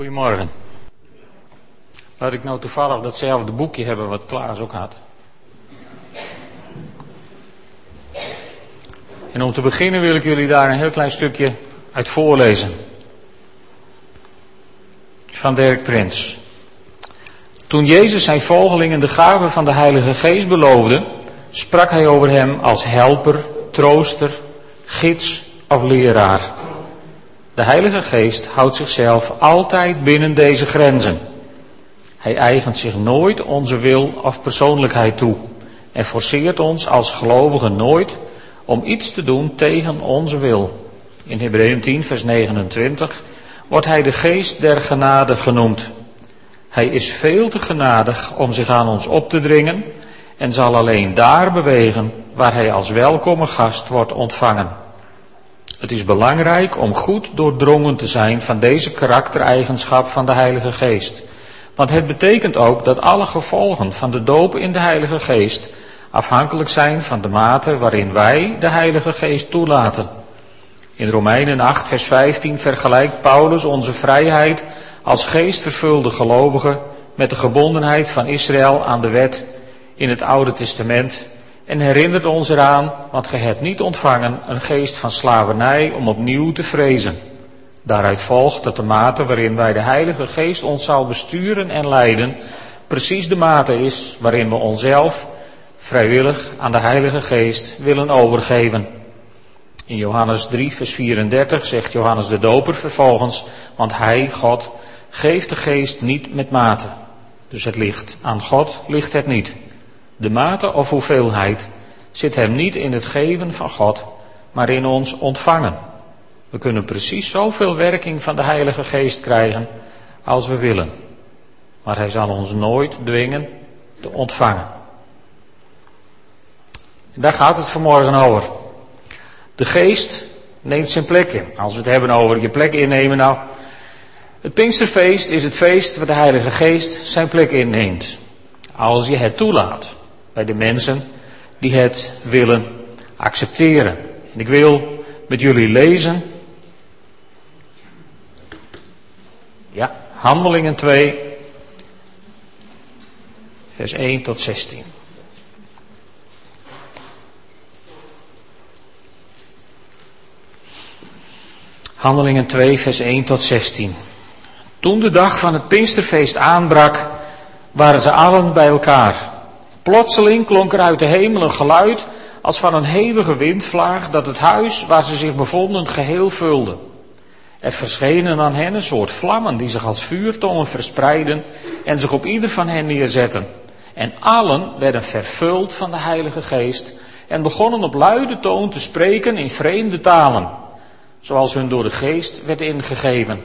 Goedemorgen. Laat ik nou toevallig datzelfde boekje hebben wat Klaas ook had. En om te beginnen wil ik jullie daar een heel klein stukje uit voorlezen. Van Dirk Prins. Toen Jezus zijn volgelingen de gave van de Heilige Geest beloofde, sprak hij over hem als helper, trooster, gids of leraar. De Heilige Geest houdt zichzelf altijd binnen deze grenzen. Hij eigent zich nooit onze wil of persoonlijkheid toe en forceert ons als gelovigen nooit om iets te doen tegen onze wil. In Hebreeën 10, vers 29 wordt hij de geest der genade genoemd. Hij is veel te genadig om zich aan ons op te dringen en zal alleen daar bewegen waar hij als welkome gast wordt ontvangen. Het is belangrijk om goed doordrongen te zijn van deze karaktereigenschap van de Heilige Geest. Want het betekent ook dat alle gevolgen van de doop in de Heilige Geest afhankelijk zijn van de mate waarin wij de Heilige Geest toelaten. In Romeinen 8, vers 15 vergelijkt Paulus onze vrijheid als geestvervulde gelovigen met de gebondenheid van Israël aan de wet in het Oude Testament en herinnert ons eraan, want gij hebt niet ontvangen een geest van slavernij om opnieuw te vrezen. Daaruit volgt dat de mate waarin wij de Heilige Geest ons zal besturen en leiden, precies de mate is waarin we onszelf vrijwillig aan de Heilige Geest willen overgeven. In Johannes 3, vers 34 zegt Johannes de Doper vervolgens, want Hij, God, geeft de Geest niet met mate. Dus het ligt aan God, ligt het niet. De mate of hoeveelheid zit hem niet in het geven van God, maar in ons ontvangen. We kunnen precies zoveel werking van de Heilige Geest krijgen als we willen. Maar hij zal ons nooit dwingen te ontvangen. En daar gaat het vanmorgen over. De geest neemt zijn plek in. Als we het hebben over je plek innemen, nou. Het Pinksterfeest is het feest waar de Heilige Geest zijn plek inneemt. Als je het toelaat bij de mensen die het willen accepteren. En ik wil met jullie lezen. Ja, Handelingen 2, vers 1 tot 16. Handelingen 2, vers 1 tot 16. Toen de dag van het Pinksterfeest aanbrak, waren ze allen bij elkaar. Plotseling klonk er uit de hemel een geluid als van een hevige windvlaag dat het huis waar ze zich bevonden geheel vulde. Er verschenen aan hen een soort vlammen die zich als vuurtongen verspreidden en zich op ieder van hen neerzetten. En allen werden vervuld van de Heilige Geest en begonnen op luide toon te spreken in vreemde talen, zoals hun door de Geest werd ingegeven.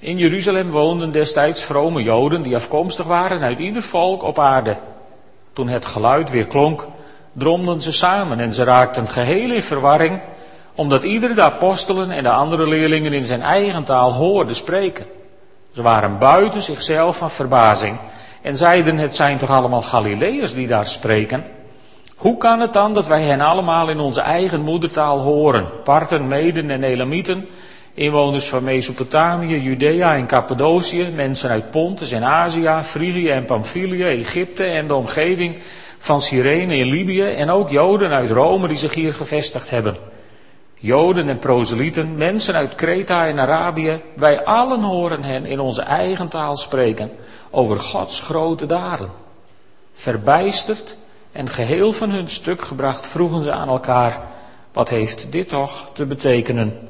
In Jeruzalem woonden destijds vrome Joden die afkomstig waren uit ieder volk op aarde. Toen het geluid weer klonk, dromden ze samen en ze raakten geheel in verwarring, omdat ieder de apostelen en de andere leerlingen in zijn eigen taal hoorde spreken. Ze waren buiten zichzelf van verbazing en zeiden: Het zijn toch allemaal Galileërs die daar spreken? Hoe kan het dan dat wij hen allemaal in onze eigen moedertaal horen? Parten, Meden en Elamieten, inwoners van Mesopotamië, Judea en Cappadocië, mensen uit Pontus en Azië, Frigië en Pamphylië, Egypte en de omgeving van Cyrene in Libië en ook Joden uit Rome die zich hier gevestigd hebben. Joden en proselieten, mensen uit Kreta en Arabië, wij allen horen hen in onze eigen taal spreken over Gods grote daden. Verbijsterd en geheel van hun stuk gebracht vroegen ze aan elkaar, wat heeft dit toch te betekenen?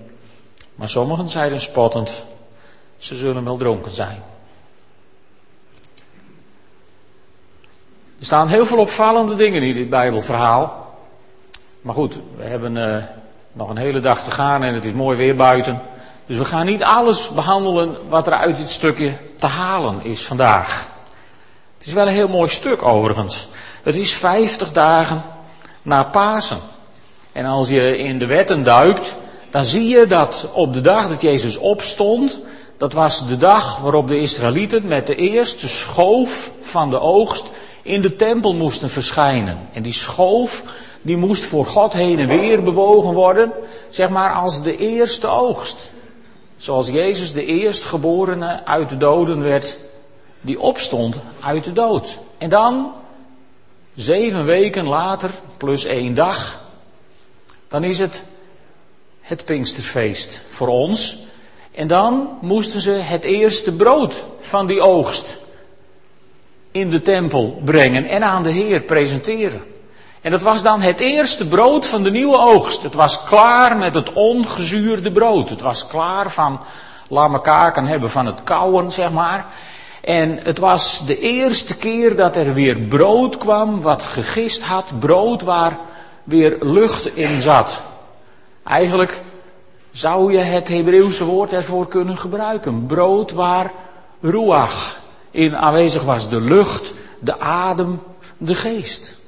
Maar sommigen zeiden spottend, ze zullen wel dronken zijn. Er staan heel veel opvallende dingen in dit Bijbelverhaal. Maar goed, we hebben uh, nog een hele dag te gaan en het is mooi weer buiten. Dus we gaan niet alles behandelen wat er uit dit stukje te halen is vandaag. Het is wel een heel mooi stuk overigens. Het is 50 dagen na Pasen. En als je in de wetten duikt, dan zie je dat op de dag dat Jezus opstond, dat was de dag waarop de Israëlieten met de eerste schoof van de oogst in de tempel moesten verschijnen. En die schoof, die moest voor God heen en weer bewogen worden, zeg maar als de eerste oogst. Zoals Jezus de eerstgeborene uit de doden werd, die opstond uit de dood. En dan, zeven weken later, plus één dag, dan is het het Pinksterfeest voor ons. En dan moesten ze het eerste brood van die oogst in de tempel brengen en aan de Heer presenteren. En dat was dan het eerste brood van de nieuwe oogst. Het was klaar met het ongezuurde brood. Het was klaar van, laat kan hebben van het kouwen, zeg maar. En het was de eerste keer dat er weer brood kwam wat gegist had. Brood waar weer lucht in zat. Eigenlijk zou je het Hebreeuwse woord ervoor kunnen gebruiken. Brood waar ruach in aanwezig was. De lucht, de adem, de geest.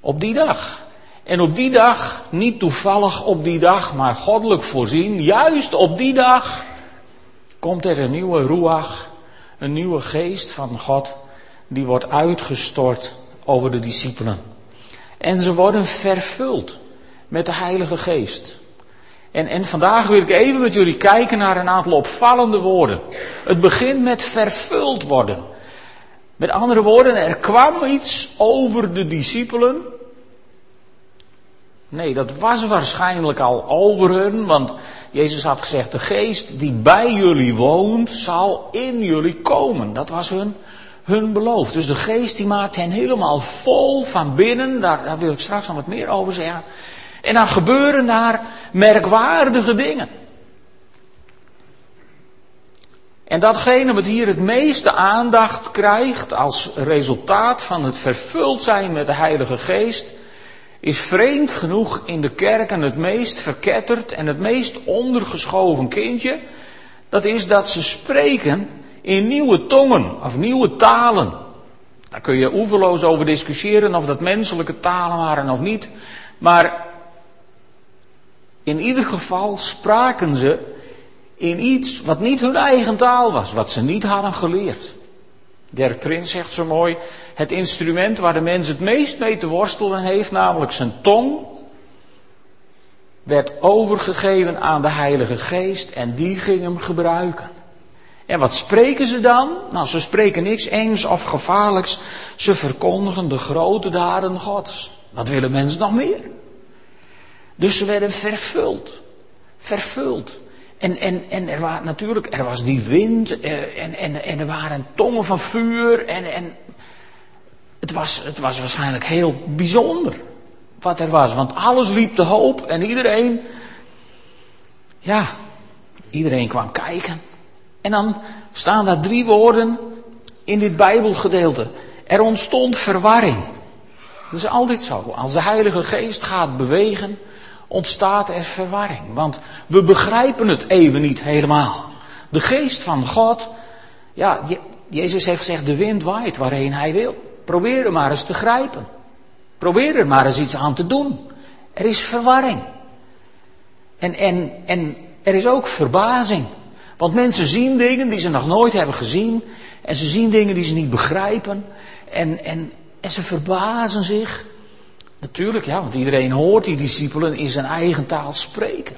Op die dag. En op die dag, niet toevallig op die dag, maar goddelijk voorzien, juist op die dag komt er een nieuwe ruach, een nieuwe geest van God, die wordt uitgestort over de discipelen. En ze worden vervuld met de Heilige Geest. En, en vandaag wil ik even met jullie kijken naar een aantal opvallende woorden. Het begint met vervuld worden. Met andere woorden, er kwam iets over de discipelen. Nee, dat was waarschijnlijk al over hun, want Jezus had gezegd, de geest die bij jullie woont, zal in jullie komen. Dat was hun, hun beloof. Dus de geest die maakt hen helemaal vol van binnen, daar, daar wil ik straks nog wat meer over zeggen. En dan gebeuren daar merkwaardige dingen. En datgene wat hier het meeste aandacht krijgt als resultaat van het vervuld zijn met de Heilige Geest, is vreemd genoeg in de kerken het meest verketterd en het meest ondergeschoven kindje. Dat is dat ze spreken in nieuwe tongen of nieuwe talen. Daar kun je oeverloos over discussiëren of dat menselijke talen waren of niet. Maar in ieder geval spraken ze in iets wat niet hun eigen taal was, wat ze niet hadden geleerd. Dirk Prins zegt zo mooi, het instrument waar de mens het meest mee te worstelen heeft, namelijk zijn tong, werd overgegeven aan de Heilige Geest en die ging hem gebruiken. En wat spreken ze dan? Nou, ze spreken niks engs of gevaarlijks. Ze verkondigen de grote daden Gods. Wat willen mensen nog meer? Dus ze werden vervuld. Vervuld. En, en, en er was natuurlijk, er was die wind eh, en, en, en er waren tongen van vuur. En, en het, was, het was waarschijnlijk heel bijzonder wat er was. Want alles liep te hoop en iedereen, ja, iedereen kwam kijken. En dan staan daar drie woorden in dit Bijbelgedeelte. Er ontstond verwarring. Dat is altijd zo. Als de Heilige Geest gaat bewegen, ontstaat er verwarring. Want we begrijpen het even niet helemaal. De geest van God, ja, Jezus heeft gezegd, de wind waait waarheen hij wil. Probeer er maar eens te grijpen. Probeer er maar eens iets aan te doen. Er is verwarring. En, en, en er is ook verbazing. Want mensen zien dingen die ze nog nooit hebben gezien. En ze zien dingen die ze niet begrijpen. En, en, en ze verbazen zich. Natuurlijk, ja, want iedereen hoort die discipelen in zijn eigen taal spreken.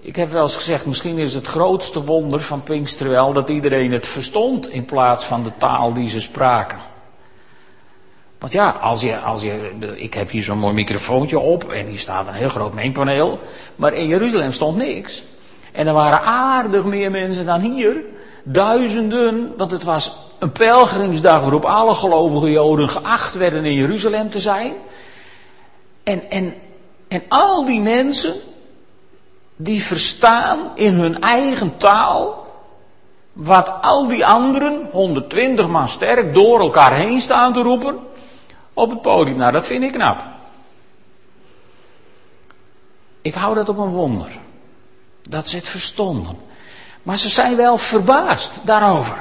Ik heb wel eens gezegd, misschien is het grootste wonder van Pinkster wel dat iedereen het verstond in plaats van de taal die ze spraken. Want ja, als je, als je, ik heb hier zo'n mooi microfoontje op en hier staat een heel groot mengpaneel, maar in Jeruzalem stond niks. En er waren aardig meer mensen dan hier, duizenden, want het was een pelgrimsdag waarop alle gelovige Joden geacht werden in Jeruzalem te zijn. En, en, en al die mensen, die verstaan in hun eigen taal wat al die anderen, 120 man sterk, door elkaar heen staan te roepen op het podium. Nou, dat vind ik knap. Ik hou dat op een wonder. Dat ze het verstonden. Maar ze zijn wel verbaasd daarover.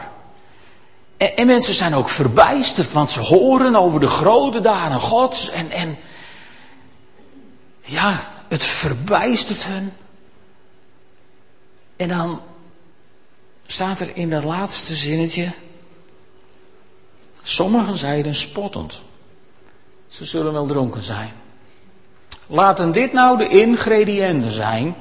En, en, mensen zijn ook verbijsterd, want ze horen over de grote daden Gods. En, en ja, het verbijstert hun. En dan staat er in dat laatste zinnetje. Sommigen zeiden spottend. Ze zullen wel dronken zijn. Laten dit nou de ingrediënten zijn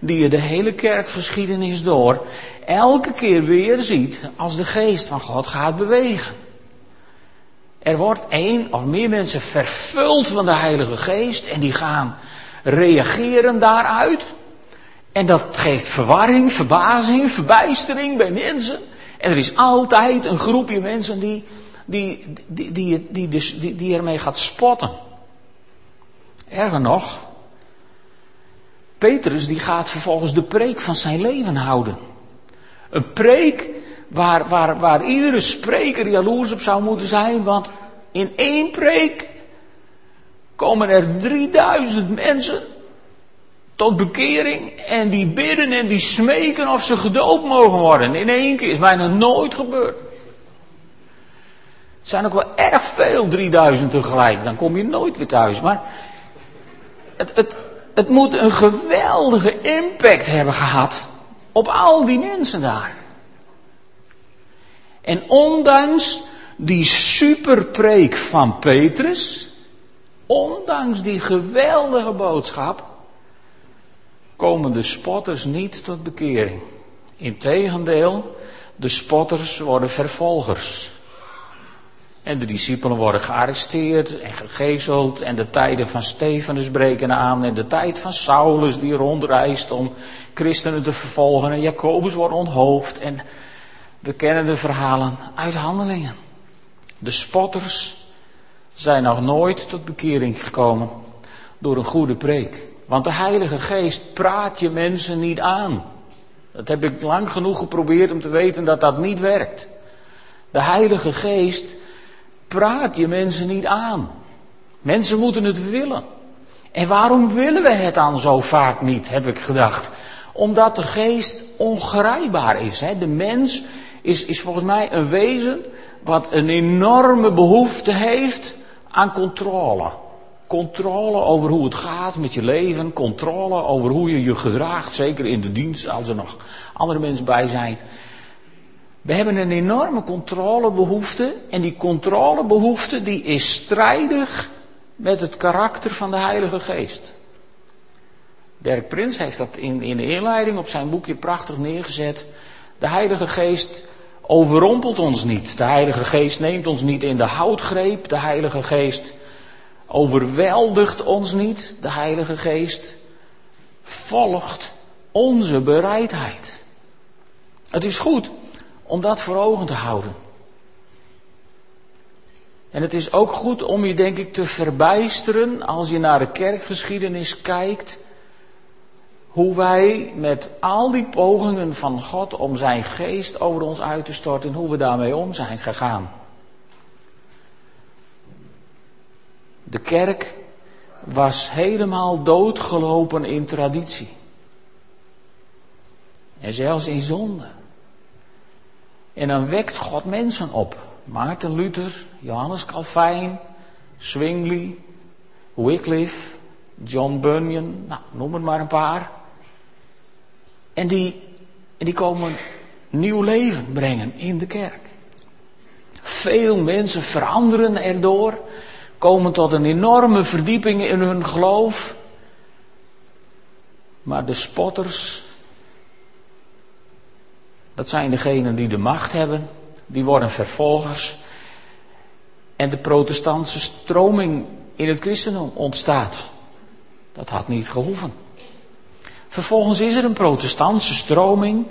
die je de hele kerkgeschiedenis door elke keer weer ziet als de geest van God gaat bewegen. Er wordt één of meer mensen vervuld van de Heilige Geest en die gaan reageren daaruit. En dat geeft verwarring, verbazing, verbijstering bij mensen. En er is altijd een groepje mensen die, die, die, die, die, ermee gaat spotten. Erger nog, Petrus die gaat vervolgens de preek van zijn leven houden. Een preek waar, waar, waar iedere spreker jaloers op zou moeten zijn, want in één preek komen er 3000 mensen tot bekering en die bidden en die smeken of ze gedoopt mogen worden. In één keer is bijna nooit gebeurd. Het zijn ook wel erg veel 3000 tegelijk, dan kom je nooit weer thuis. Maar het, het, het moet een geweldige impact hebben gehad op al die mensen daar. En ondanks die superpreek van Petrus, ondanks die geweldige boodschap, komen de spotters niet tot bekering. Integendeel, de spotters worden vervolgers. En de discipelen worden gearresteerd en gegezeld. En de tijden van Stefanus breken aan. En de tijd van Saulus die rondreist om christenen te vervolgen. En Jacobus wordt onthoofd. En we kennen de verhalen uit handelingen. De spotters zijn nog nooit tot bekering gekomen door een goede preek. Want de Heilige Geest praat je mensen niet aan. Dat heb ik lang genoeg geprobeerd om te weten dat dat niet werkt. De Heilige Geest praat je mensen niet aan. Mensen moeten het willen. En waarom willen we het dan zo vaak niet, heb ik gedacht. Omdat de geest ongrijpbaar is. Hè? De mens is, is volgens mij een wezen wat een enorme behoefte heeft aan controle. Controle over hoe het gaat met je leven, controle over hoe je je gedraagt, zeker in de dienst als er nog andere mensen bij zijn. We hebben een enorme controlebehoefte en die controlebehoefte die is strijdig met het karakter van de Heilige Geest. Dirk Prins heeft dat in, in de inleiding op zijn boekje prachtig neergezet. De Heilige Geest overrompelt ons niet. De Heilige Geest neemt ons niet in de houtgreep. De Heilige Geest overweldigt ons niet. De Heilige Geest volgt onze bereidheid. Het is goed om dat voor ogen te houden. En het is ook goed om je, denk ik, te verbijsteren als je naar de kerkgeschiedenis kijkt. Hoe wij met al die pogingen van God om zijn geest over ons uit te storten, hoe we daarmee om zijn gegaan. De kerk was helemaal doodgelopen in traditie. En zelfs in zonde. En dan wekt God mensen op. Maarten Luther, Johannes Calvijn, Zwingli, Wycliffe, John Bunyan, nou, noem er maar een paar. En die, en die komen nieuw leven brengen in de kerk. Veel mensen veranderen erdoor, komen tot een enorme verdieping in hun geloof. Maar de spotters, dat zijn degenen die de macht hebben, die worden vervolgers. En de protestantse stroming in het christendom ontstaat. Dat had niet gehoeven. Vervolgens is er een protestantse stroming.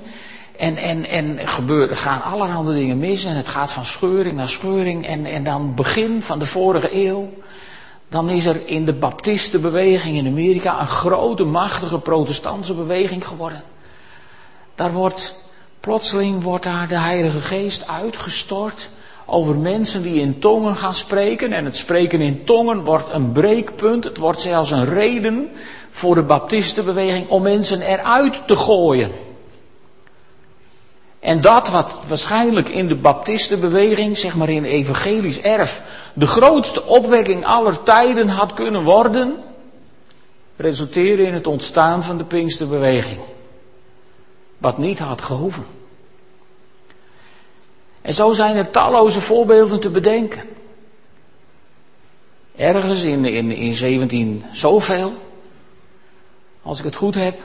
En, en, en gebeuren, gaan allerhande dingen mis. En het gaat van scheuring naar scheuring. En, en dan begin van de vorige eeuw. Dan is er in de baptistenbeweging in Amerika een grote, machtige protestantse beweging geworden. Daar wordt Plotseling wordt daar de Heilige Geest uitgestort over mensen die in tongen gaan spreken. En het spreken in tongen wordt een breekpunt. Het wordt zelfs een reden voor de baptistenbeweging om mensen eruit te gooien. En dat wat waarschijnlijk in de baptistenbeweging, zeg maar in evangelisch erf, de grootste opwekking aller tijden had kunnen worden, resulteerde in het ontstaan van de Pinksterbeweging. Wat niet had gehoeven. En zo zijn er talloze voorbeelden te bedenken. Ergens in, in, in 17 zoveel, als ik het goed heb,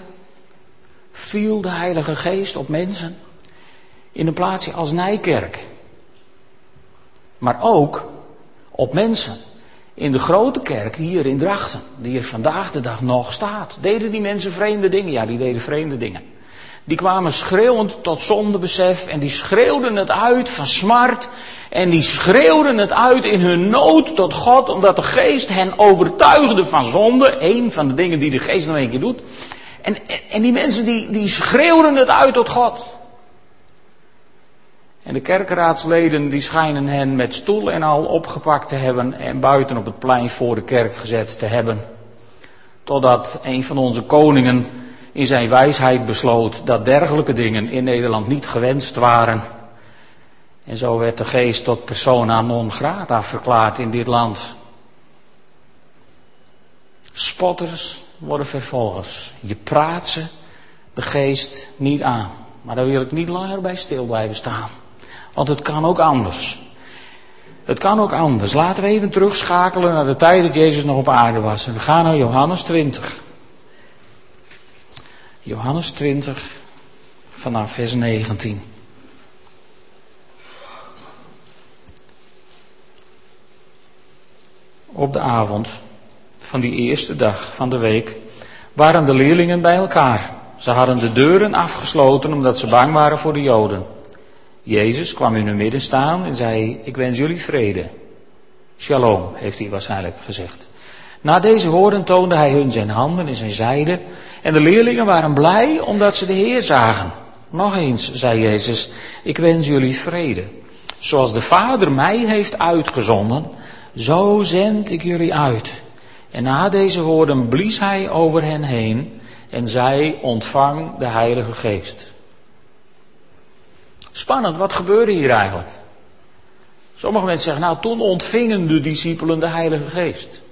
viel de Heilige Geest op mensen in een plaatsje als Nijkerk. Maar ook op mensen in de grote kerk hier in Drachten, die er vandaag de dag nog staat. Deden die mensen vreemde dingen? Ja, die deden vreemde dingen. Die kwamen schreeuwend tot zondebesef en die schreeuwden het uit van smart en die schreeuwden het uit in hun nood tot God, omdat de geest hen overtuigde van zonde. Een van de dingen die de geest nog een keer doet. En, en die mensen die, die schreeuwden het uit tot God. En de kerkraadsleden die schijnen hen met stoel en al opgepakt te hebben en buiten op het plein voor de kerk gezet te hebben. Totdat een van onze koningen in zijn wijsheid besloot dat dergelijke dingen in Nederland niet gewenst waren. En zo werd de geest tot persona non grata verklaard in dit land. Spotters worden vervolgers. Je praat ze de geest niet aan. Maar daar wil ik niet langer bij stil blijven staan. Want het kan ook anders. Het kan ook anders. Laten we even terugschakelen naar de tijd dat Jezus nog op aarde was. En we gaan naar Johannes 20. Johannes 20 vanaf vers 19. Op de avond van die eerste dag van de week waren de leerlingen bij elkaar. Ze hadden de deuren afgesloten omdat ze bang waren voor de Joden. Jezus kwam in hun midden staan en zei: Ik wens jullie vrede. Shalom, heeft hij waarschijnlijk gezegd. Na deze woorden toonde hij hun zijn handen en zijn zijde. En de leerlingen waren blij omdat ze de Heer zagen. Nog eens, zei Jezus, ik wens jullie vrede. Zoals de Vader mij heeft uitgezonden, zo zend ik jullie uit. En na deze woorden blies hij over hen heen en zei, ontvang de Heilige Geest. Spannend, wat gebeurde hier eigenlijk? Sommige mensen zeggen, nou toen ontvingen de discipelen de Heilige Geest.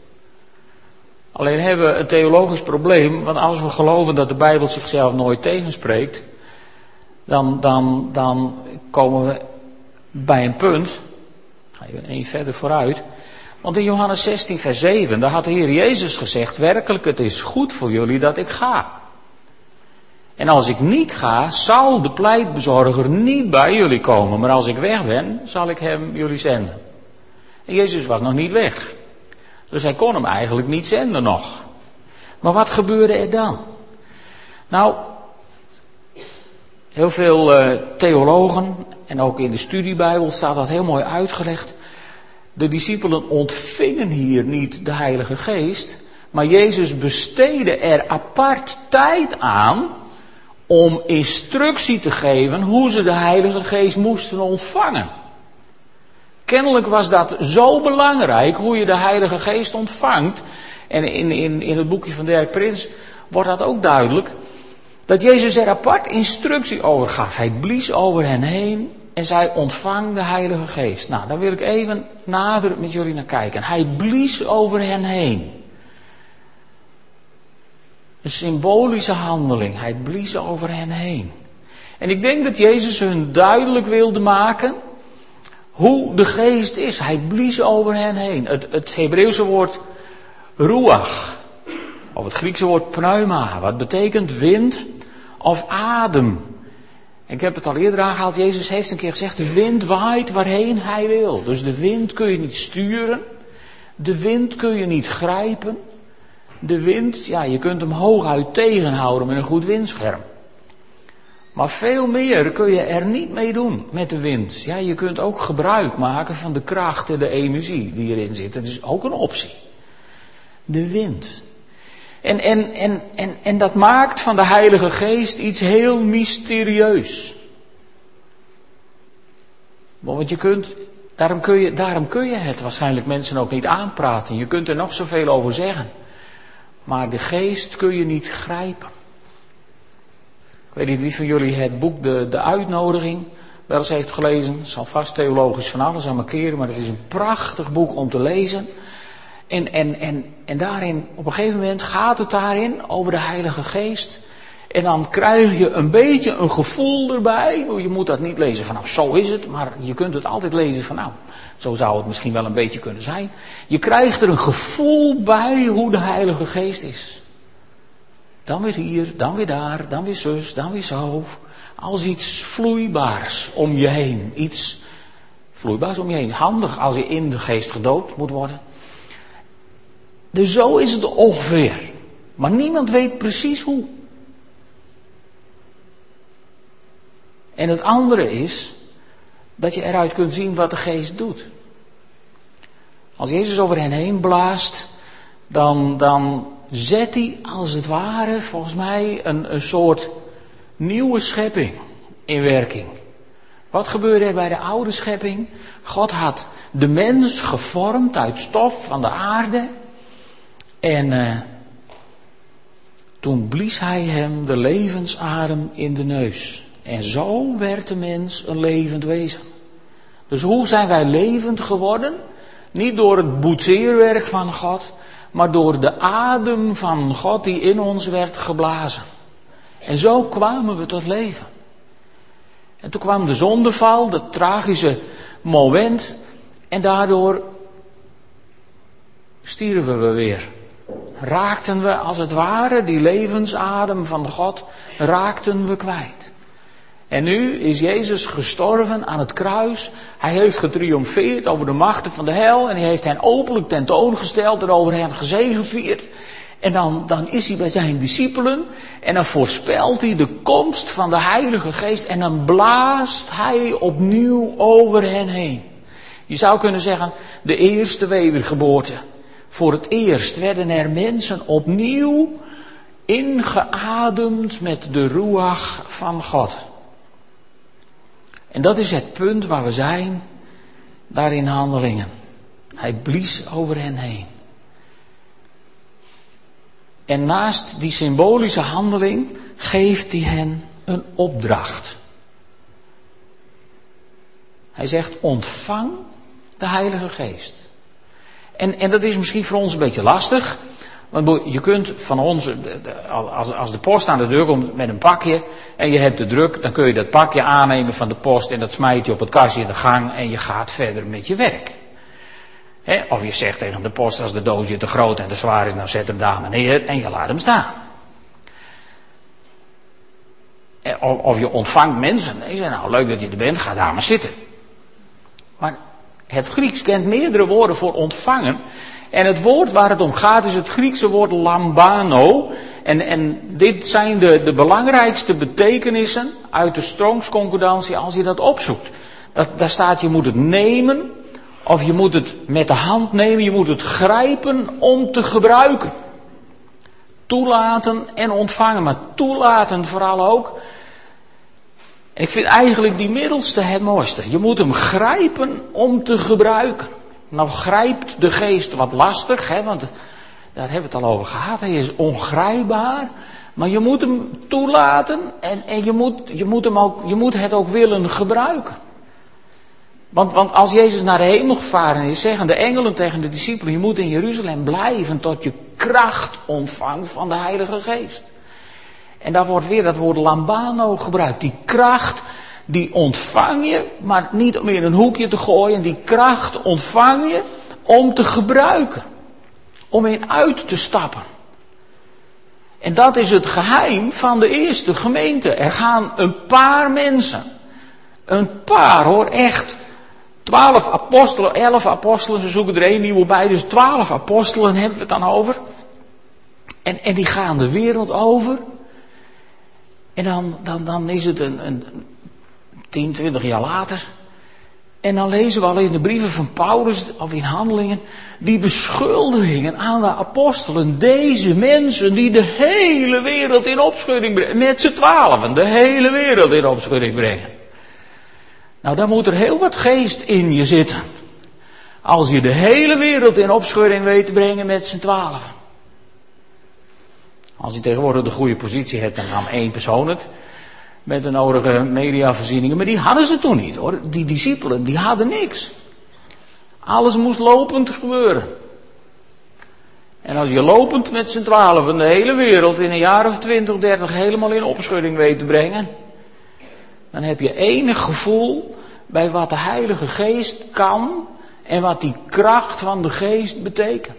Alleen hebben we een theologisch probleem, want als we geloven dat de Bijbel zichzelf nooit tegenspreekt, dan, dan, dan komen we bij een punt, ga je één verder vooruit. Want in Johannes 16, vers 7, daar had de Heer Jezus gezegd, werkelijk het is goed voor jullie dat ik ga. En als ik niet ga, zal de pleitbezorger niet bij jullie komen. Maar als ik weg ben, zal ik hem jullie zenden. En Jezus was nog niet weg. Dus hij kon hem eigenlijk niet zenden nog. Maar wat gebeurde er dan? Nou, heel veel uh, theologen en ook in de studiebijbel staat dat heel mooi uitgelegd. De discipelen ontvingen hier niet de Heilige Geest, maar Jezus besteedde er apart tijd aan om instructie te geven hoe ze de Heilige Geest moesten ontvangen. Kennelijk was dat zo belangrijk, hoe je de Heilige Geest ontvangt. En in, in, in het boekje van Dirk Prins wordt dat ook duidelijk. Dat Jezus er apart instructie over gaf. Hij blies over hen heen en zij ontvang de Heilige Geest. Nou, daar wil ik even nader met jullie naar kijken. Hij blies over hen heen. Een symbolische handeling. Hij blies over hen heen. En ik denk dat Jezus hun duidelijk wilde maken hoe de geest is. Hij blies over hen heen. Het, het Hebreeuwse woord ruach, of het Griekse woord pneuma, wat betekent wind of adem. Ik heb het al eerder aangehaald, Jezus heeft een keer gezegd, de wind waait waarheen hij wil. Dus de wind kun je niet sturen, de wind kun je niet grijpen. De wind, ja, je kunt hem hooguit tegenhouden met een goed windscherm. Maar veel meer kun je er niet mee doen met de wind. Ja, je kunt ook gebruik maken van de kracht en de energie die erin zit. Dat is ook een optie. De wind. En, en, en, en, en dat maakt van de Heilige Geest iets heel mysterieus. Want je kunt, daarom kun je, daarom kun je het waarschijnlijk mensen ook niet aanpraten. Je kunt er nog zoveel over zeggen. Maar de geest kun je niet grijpen. Ik weet niet wie van jullie het boek De, de Uitnodiging wel eens heeft gelezen. Het zal vast theologisch van alles aan markeren, maar het is een prachtig boek om te lezen. En, en, en, en daarin, op een gegeven moment gaat het daarin over de Heilige Geest. En dan krijg je een beetje een gevoel erbij. Je moet dat niet lezen van nou zo is het, maar je kunt het altijd lezen van nou zo zou het misschien wel een beetje kunnen zijn. Je krijgt er een gevoel bij hoe de Heilige Geest is. Dan weer hier, dan weer daar, dan weer zus, dan weer zo. Als iets vloeibaars om je heen. Iets vloeibaars om je heen. Handig als je in de geest gedoopt moet worden. Dus zo is het ongeveer. Maar niemand weet precies hoe. En het andere is dat je eruit kunt zien wat de geest doet. Als Jezus over hen heen blaast, dan, dan zet hij als het ware, volgens mij, een, een soort nieuwe schepping in werking. Wat gebeurde er bij de oude schepping? God had de mens gevormd uit stof van de aarde. En uh, toen blies hij hem de levensadem in de neus. En zo werd de mens een levend wezen. Dus hoe zijn wij levend geworden? Niet door het boetseerwerk van God, maar door de adem van God die in ons werd geblazen. En zo kwamen we tot leven. En toen kwam de zondeval, dat tragische moment, en daardoor stierven we weer. Raakten we als het ware die levensadem van God, raakten we kwijt. En nu is Jezus gestorven aan het kruis. Hij heeft getriomfeerd over de machten van de hel. En hij heeft hen openlijk tentoongesteld en over hen gezegevierd. En dan, dan is hij bij zijn discipelen. En dan voorspelt hij de komst van de Heilige Geest. En dan blaast hij opnieuw over hen heen. Je zou kunnen zeggen, de eerste wedergeboorte. Voor het eerst werden er mensen opnieuw ingeademd met de ruach van God. En dat is het punt waar we zijn, daar in handelingen. Hij blies over hen heen. En naast die symbolische handeling geeft hij hen een opdracht. Hij zegt: ontvang de Heilige Geest. En, en dat is misschien voor ons een beetje lastig. Want je kunt van ons, als, de post aan de deur komt met een pakje en je hebt de druk, dan kun je dat pakje aannemen van de post en dat smijt je op het kastje in de gang en je gaat verder met je werk. of je zegt tegen de post als de doosje te groot en te zwaar is, dan zet hem daar maar neer en je laat hem staan. Of je ontvangt mensen en je zegt nou leuk dat je er bent, ga daar maar zitten. Maar het Grieks kent meerdere woorden voor ontvangen. En het woord waar het om gaat is het Griekse woord lambano. En, en dit zijn de, de belangrijkste betekenissen uit de stroomsconcordantie als je dat opzoekt. Dat, daar staat je moet het nemen, of je moet het met de hand nemen, je moet het grijpen om te gebruiken. Toelaten en ontvangen, maar toelaten vooral ook. Ik vind eigenlijk die middelste het mooiste. Je moet hem grijpen om te gebruiken. Nou grijpt de geest wat lastig, hè, want daar hebben we het al over gehad. Hij is ongrijpbaar. Maar je moet hem toelaten en, en je, moet, je, moet hem ook, je moet het ook willen gebruiken. Want, want als Jezus naar de hemel gevaren is, zeggen de engelen tegen de discipelen: Je moet in Jeruzalem blijven tot je kracht ontvangt van de Heilige Geest. En daar wordt weer dat woord lambano gebruikt. Die kracht die ontvang je, maar niet om in een hoekje te gooien. Die kracht ontvang je om te gebruiken. Om in uit te stappen. En dat is het geheim van de eerste gemeente. Er gaan een paar mensen. Een paar hoor, echt. Twaalf apostelen, elf apostelen, ze zoeken er één nieuwe bij. Dus twaalf apostelen hebben we het dan over. En, en die gaan de wereld over. En dan, dan, dan is het een, een, 10, 20 jaar later. En dan lezen we al in de brieven van Paulus of in handelingen die beschuldigingen aan de apostelen. Deze mensen die de hele wereld in opschudding brengen. Met z'n twaalfen de hele wereld in opschudding brengen. Nou, dan moet er heel wat geest in je zitten. Als je de hele wereld in opschudding weet te brengen met z'n twaalfen. Als je tegenwoordig de goede positie hebt, dan nam één persoon het met de nodige mediavoorzieningen. Maar die hadden ze toen niet hoor. Die discipelen, die hadden niks. Alles moest lopend gebeuren. En als je lopend met z'n twaalf de hele wereld in een jaar of twintig, dertig helemaal in opschudding weet te brengen, dan heb je enig gevoel bij wat de Heilige Geest kan en wat die kracht van de Geest betekent.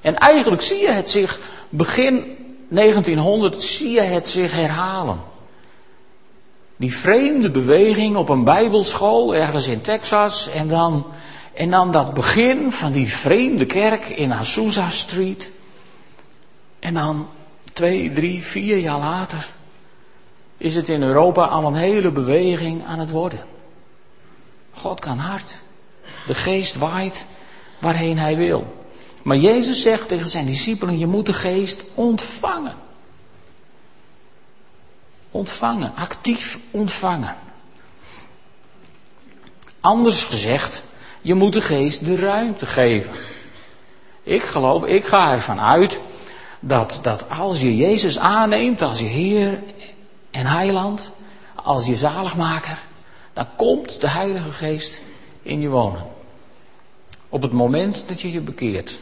En eigenlijk zie je het zich begin 1900 zie je het zich herhalen. Die vreemde beweging op een bijbelschool ergens in Texas en dan, en dan dat begin van die vreemde kerk in Azusa Street. En dan twee, drie, vier jaar later is het in Europa al een hele beweging aan het worden. God kan hard. De geest waait waarheen hij wil. Maar Jezus zegt tegen zijn discipelen, je moet de geest ontvangen. Ontvangen, actief ontvangen. Anders gezegd, je moet de geest de ruimte geven. Ik geloof, ik ga ervan uit dat, dat als je Jezus aanneemt als je Heer en Heiland, als je zaligmaker, dan komt de Heilige Geest in je wonen. Op het moment dat je je bekeert.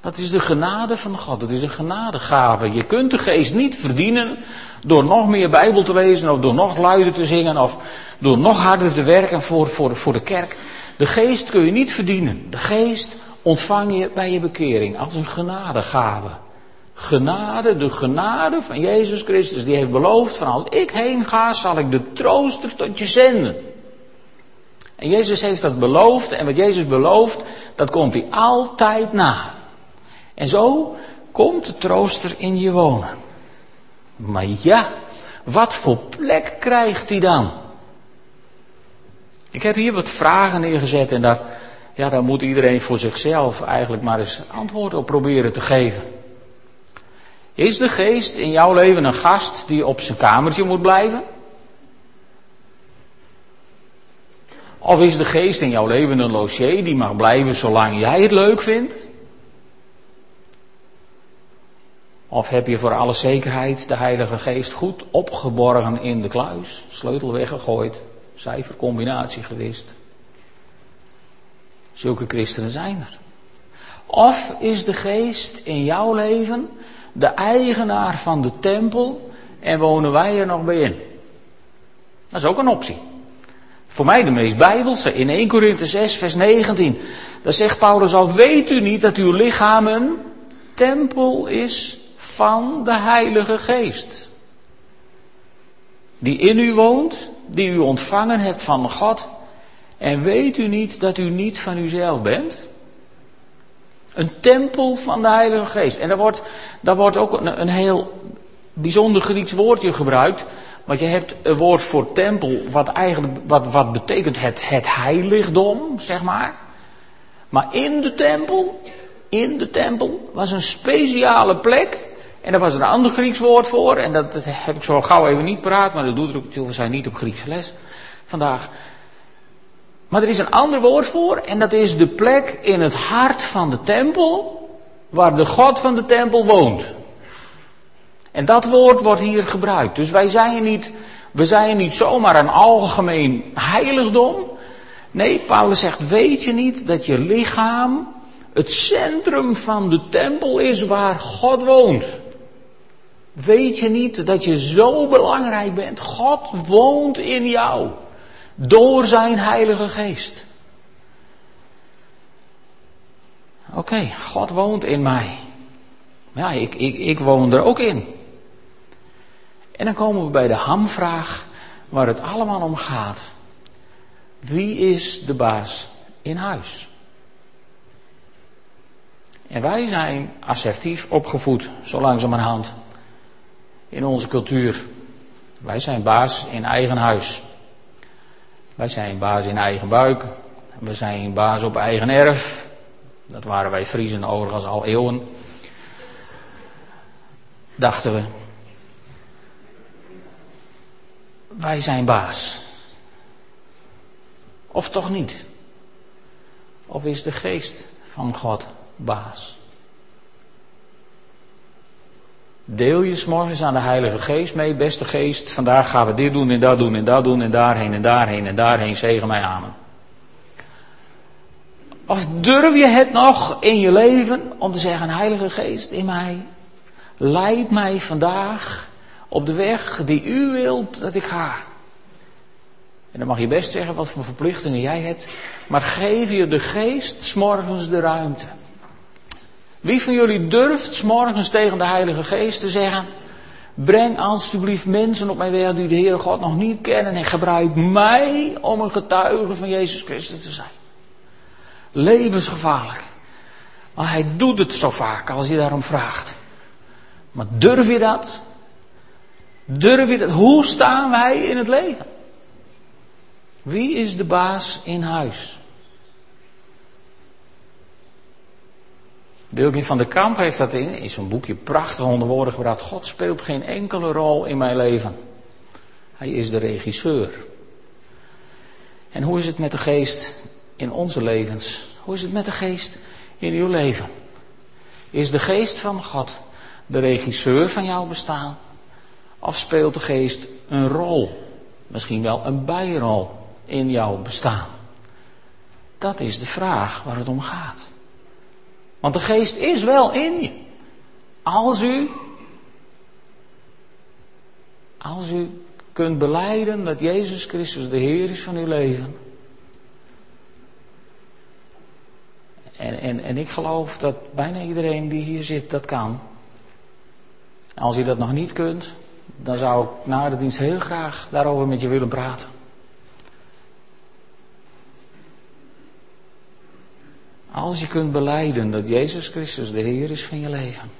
Dat is de genade van God. Dat is een genadegave. Je kunt de geest niet verdienen door nog meer Bijbel te lezen of door nog luider te zingen of door nog harder te werken voor, voor, voor de kerk. De geest kun je niet verdienen. De geest ontvang je bij je bekering als een genadegave. Genade, de genade van Jezus Christus, die heeft beloofd van als ik heen ga, zal ik de trooster tot je zenden. En Jezus heeft dat beloofd en wat Jezus belooft, dat komt hij altijd na. En zo komt de trooster in je wonen. Maar ja, wat voor plek krijgt hij dan? Ik heb hier wat vragen neergezet en daar, ja, daar moet iedereen voor zichzelf eigenlijk maar eens antwoord op proberen te geven. Is de geest in jouw leven een gast die op zijn kamertje moet blijven? Of is de geest in jouw leven een logier die mag blijven zolang jij het leuk vindt? Of heb je voor alle zekerheid de Heilige Geest goed opgeborgen in de kluis, sleutel weggegooid, cijfercombinatie gewist? Zulke christenen zijn er. Of is de Geest in jouw leven de eigenaar van de tempel en wonen wij er nog bij in? Dat is ook een optie. Voor mij de meest bijbelse. In 1 Korinthe 6, vers 19. Daar zegt Paulus al, weet u niet dat uw lichaam een tempel is van de Heilige Geest. Die in u woont, die u ontvangen hebt van God. En weet u niet dat u niet van uzelf bent? Een tempel van de Heilige Geest. En daar wordt, daar wordt ook een, een heel bijzonder Grieks woordje gebruikt. Want je hebt een woord voor tempel, wat eigenlijk wat, wat betekent het, het heiligdom, zeg maar. Maar in de tempel, in de tempel was een speciale plek. En daar was een ander Grieks woord voor. En dat, heb ik zo gauw even niet praat, maar dat doet er ook We zijn niet op Griekse les vandaag. Maar er is een ander woord voor. En dat is de plek in het hart van de tempel. Waar de God van de tempel woont. En dat woord wordt hier gebruikt. Dus wij zijn niet, we zijn niet zomaar een algemeen heiligdom. Nee, Paulus zegt, weet je niet dat je lichaam het centrum van de tempel is waar God woont? Weet je niet dat je zo belangrijk bent? God woont in jou. Door zijn Heilige Geest. Oké, God woont in mij. Ja, ik, ik, ik woon er ook in. En dan komen we bij de hamvraag waar het allemaal om gaat. Wie is de baas in huis? En wij zijn assertief opgevoed, zo langzamerhand, in onze cultuur. Wij zijn baas in eigen huis. Wij zijn baas in eigen buik. We zijn baas op eigen erf. Dat waren wij Friesen overigens al eeuwen. Dachten we. wij zijn baas. Of toch niet? Of is de geest van God baas? Deel je s'morgens aan de Heilige Geest mee, beste geest, vandaag gaan we dit doen en dat doen en dat doen en daarheen en daarheen en daarheen, zegen mij amen. Of durf je het nog in je leven om te zeggen, Heilige Geest in mij, leid mij vandaag op de weg die u wilt dat ik ga. En dan mag je best zeggen wat voor verplichtingen jij hebt, maar geef je de geest s'morgens de ruimte. Wie van jullie durft s morgens tegen de Heilige Geest te zeggen: Breng alstublieft mensen op mijn weg die de Heere God nog niet kennen en gebruik mij om een getuige van Jezus Christus te zijn. Levensgevaarlijk. Maar hij doet het zo vaak als je daarom vraagt. Maar durf je dat? Durf je dat? Hoe staan wij in het leven? Wie is de baas in huis? Wilkin van der Kamp heeft dat in, in zo'n boekje prachtig onder woorden gebracht. God speelt geen enkele rol in mijn leven. Hij is de regisseur. En hoe is het met de geest in onze levens? Hoe is het met de geest in uw leven? Is de geest van God de regisseur van jouw bestaan? Of speelt de geest een rol? Misschien wel een bijrol in jouw bestaan? Dat is de vraag waar het om gaat. Want de geest is wel in je. Als u, als u kunt beleiden dat Jezus Christus de Heer is van uw leven. En, en, en ik geloof dat bijna iedereen die hier zit dat kan. Als u dat nog niet kunt, dan zou ik na de dienst heel graag daarover met je willen praten. Als je kunt beleiden dat Jezus Christus de Heer is van je leven,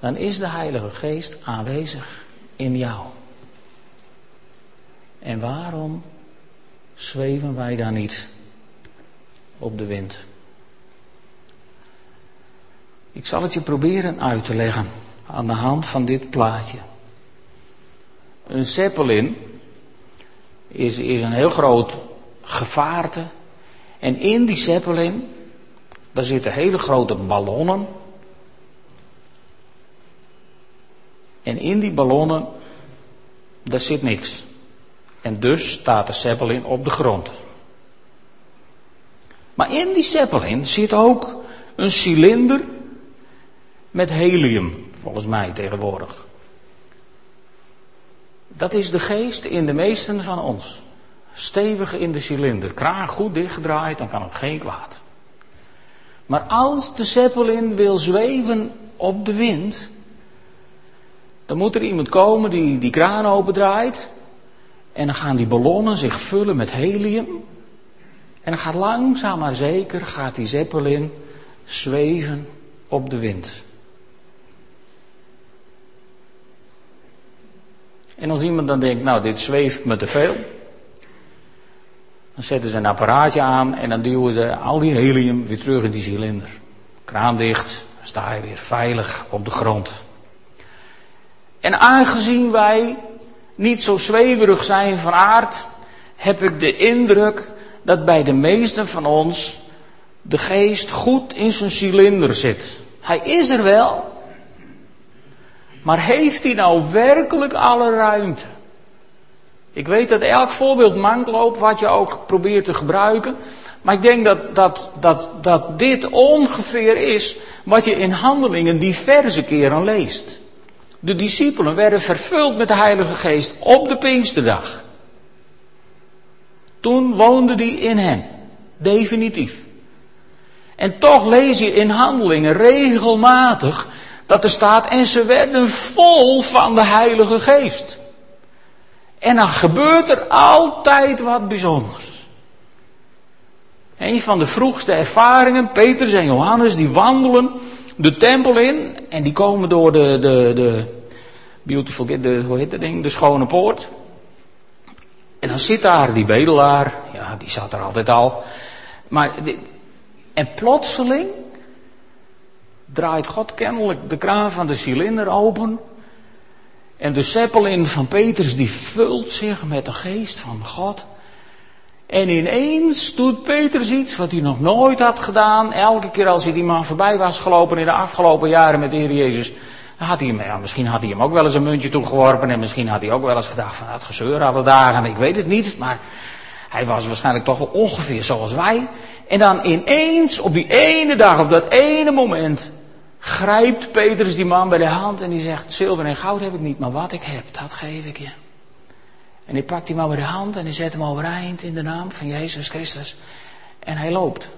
dan is de Heilige Geest aanwezig in jou. En waarom zweven wij dan niet op de wind? Ik zal het je proberen uit te leggen aan de hand van dit plaatje. Een zeppelin is, is een heel groot gevaarte. En in die zeppelin daar zitten hele grote ballonnen. En in die ballonnen, daar zit niks. En dus staat de Zeppelin op de grond. Maar in die Zeppelin zit ook een cilinder met helium, volgens mij tegenwoordig. Dat is de geest in de meesten van ons. Stevig in de cilinder, kraan goed dichtgedraaid, dan kan het geen kwaad. Maar als de zeppelin wil zweven op de wind, dan moet er iemand komen die die kraan opendraait. En dan gaan die ballonnen zich vullen met helium. En dan gaat langzaam maar zeker gaat die zeppelin zweven op de wind. En als iemand dan denkt, nou dit zweeft me te veel, dan zetten ze een apparaatje aan en dan duwen ze al die helium weer terug in die cilinder. Kraan dicht, dan sta je weer veilig op de grond. En aangezien wij niet zo zweverig zijn van aard, heb ik de indruk dat bij de meesten van ons de geest goed in zijn cilinder zit. Hij is er wel, maar heeft hij nou werkelijk alle ruimte? Ik weet dat elk voorbeeld mank loopt wat je ook probeert te gebruiken. Maar ik denk dat, dat, dat, dat dit ongeveer is wat je in handelingen diverse keren leest. De discipelen werden vervuld met de Heilige Geest op de Pinksterdag. Toen woonde die in hen. Definitief. En toch lees je in handelingen regelmatig dat er staat en ze werden vol van de Heilige Geest. En dan gebeurt er altijd wat bijzonders. Een van de vroegste ervaringen, Petrus en Johannes, die wandelen de tempel in en die komen door de, de, de beautiful, de, hoe heet dat ding, de schone poort. En dan zit daar die bedelaar, ja, die zat er altijd al. Maar, en plotseling draait God kennelijk de kraan van de cilinder open. En de zeppelin van Petrus die vult zich met de geest van God. En ineens doet Petrus iets wat hij nog nooit had gedaan. Elke keer als hij die man voorbij was gelopen in de afgelopen jaren met de Heer Jezus. Had hij hem, ja, misschien had hij hem ook wel eens een muntje toegeworpen. En misschien had hij ook wel eens gedacht van het gezeur alle dagen. Ik weet het niet. Maar hij was waarschijnlijk toch ongeveer zoals wij. En dan ineens op die ene dag, op dat ene moment grijpt Petrus die man bij de hand en die zegt, zilver en goud heb ik niet, maar wat ik heb, dat geef ik je. En hij pakt die man bij de hand en hij zet hem overeind in de naam van Jezus Christus. En hij loopt.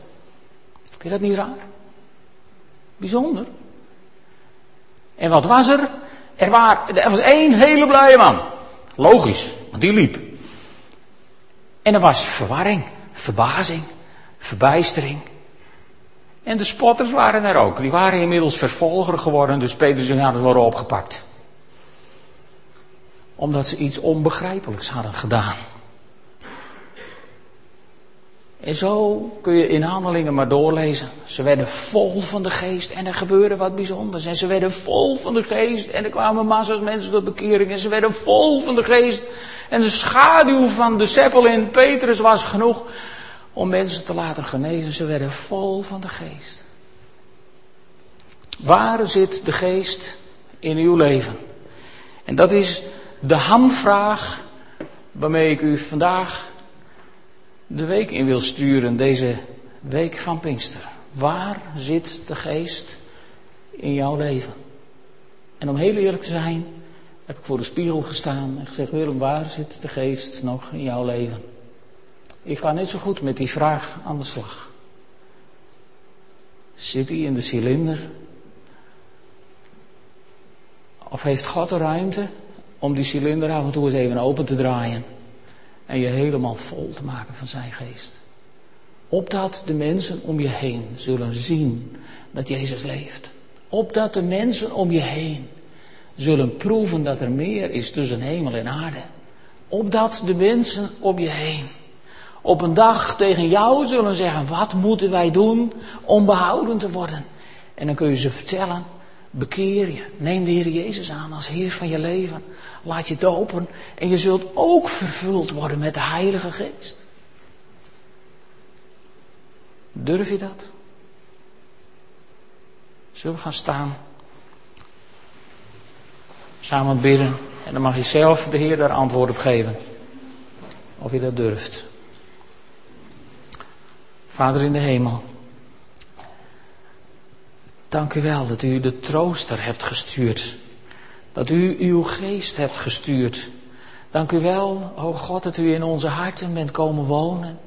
Vind je dat niet raar? Bijzonder. En wat was er? Er, er was één hele blije man. Logisch, want die liep. En er was verwarring, verbazing, verbijstering. En de spotters waren er ook. Die waren inmiddels vervolger geworden, dus Petrus en Johannes worden opgepakt. Omdat ze iets onbegrijpelijks hadden gedaan. En zo kun je in handelingen maar doorlezen. Ze werden vol van de geest en er gebeurde wat bijzonders. En ze werden vol van de geest en er kwamen massa's mensen tot bekering. En ze werden vol van de geest. En de schaduw van de seppel in Petrus was genoeg om mensen te laten genezen. Ze werden vol van de geest. Waar zit de geest in uw leven? En dat is de hamvraag waarmee ik u vandaag de week in wil sturen, deze week van Pinkster. Waar zit de geest in jouw leven? En om heel eerlijk te zijn, heb ik voor de spiegel gestaan en gezegd: Willem, waar zit de geest nog in jouw leven? Ik ga net zo goed met die vraag aan de slag. Zit hij in de cilinder? Of heeft God de ruimte om die cilinder af en toe eens even open te draaien? En je helemaal vol te maken van zijn geest. Opdat de mensen om je heen zullen zien dat Jezus leeft. Opdat de mensen om je heen zullen proeven dat er meer is tussen hemel en aarde. Opdat de mensen om je heen op een dag tegen jou zullen zeggen: wat moeten wij doen om behouden te worden? En dan kun je ze vertellen: bekeer je, neem de Heer Jezus aan als Heer van je leven. Laat je dopen en je zult ook vervuld worden met de Heilige Geest. Durf je dat? Zullen we gaan staan? Samen bidden. En dan mag je zelf de Heer daar antwoord op geven. Of je dat durft. Vader in de hemel. Dank u wel dat u de trooster hebt gestuurd. Dat u uw geest hebt gestuurd. Dank u wel, o God, dat u in onze harten bent komen wonen.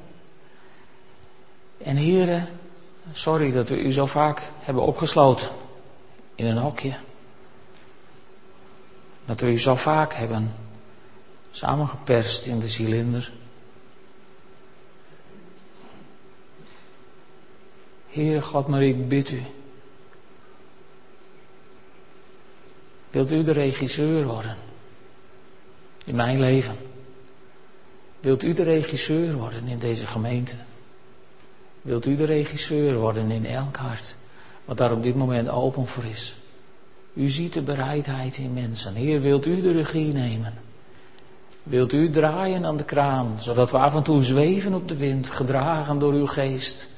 En heren, sorry dat we u zo vaak hebben opgesloten in een hokje. Dat we u zo vaak hebben samengeperst in de cilinder. Heere God, maar ik bid u. Wilt u de regisseur worden? In mijn leven. Wilt u de regisseur worden in deze gemeente? Wilt u de regisseur worden in elk hart, wat daar op dit moment open voor is? U ziet de bereidheid in mensen. Heer, wilt u de regie nemen? Wilt u draaien aan de kraan, zodat we af en toe zweven op de wind, gedragen door uw geest?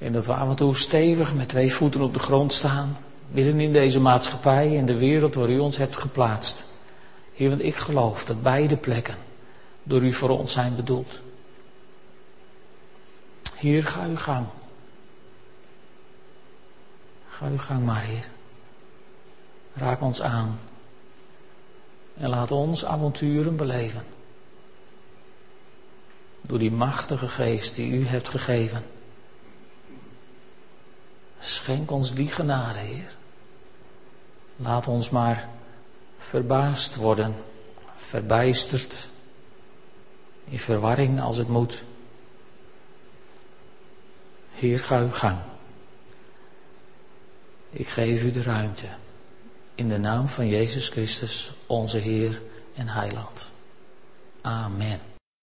En dat we af en toe stevig met twee voeten op de grond staan, midden in deze maatschappij en de wereld waar u ons hebt geplaatst. Heer, want ik geloof dat beide plekken door u voor ons zijn bedoeld. Hier ga uw gang. Ga uw gang maar, Heer. Raak ons aan. En laat ons avonturen beleven. Door die machtige geest die u hebt gegeven. Schenk ons die genade, Heer. Laat ons maar verbaasd worden, verbijsterd, in verwarring als het moet. Heer, ga uw gang. Ik geef u de ruimte. In de naam van Jezus Christus, onze Heer en Heiland. Amen.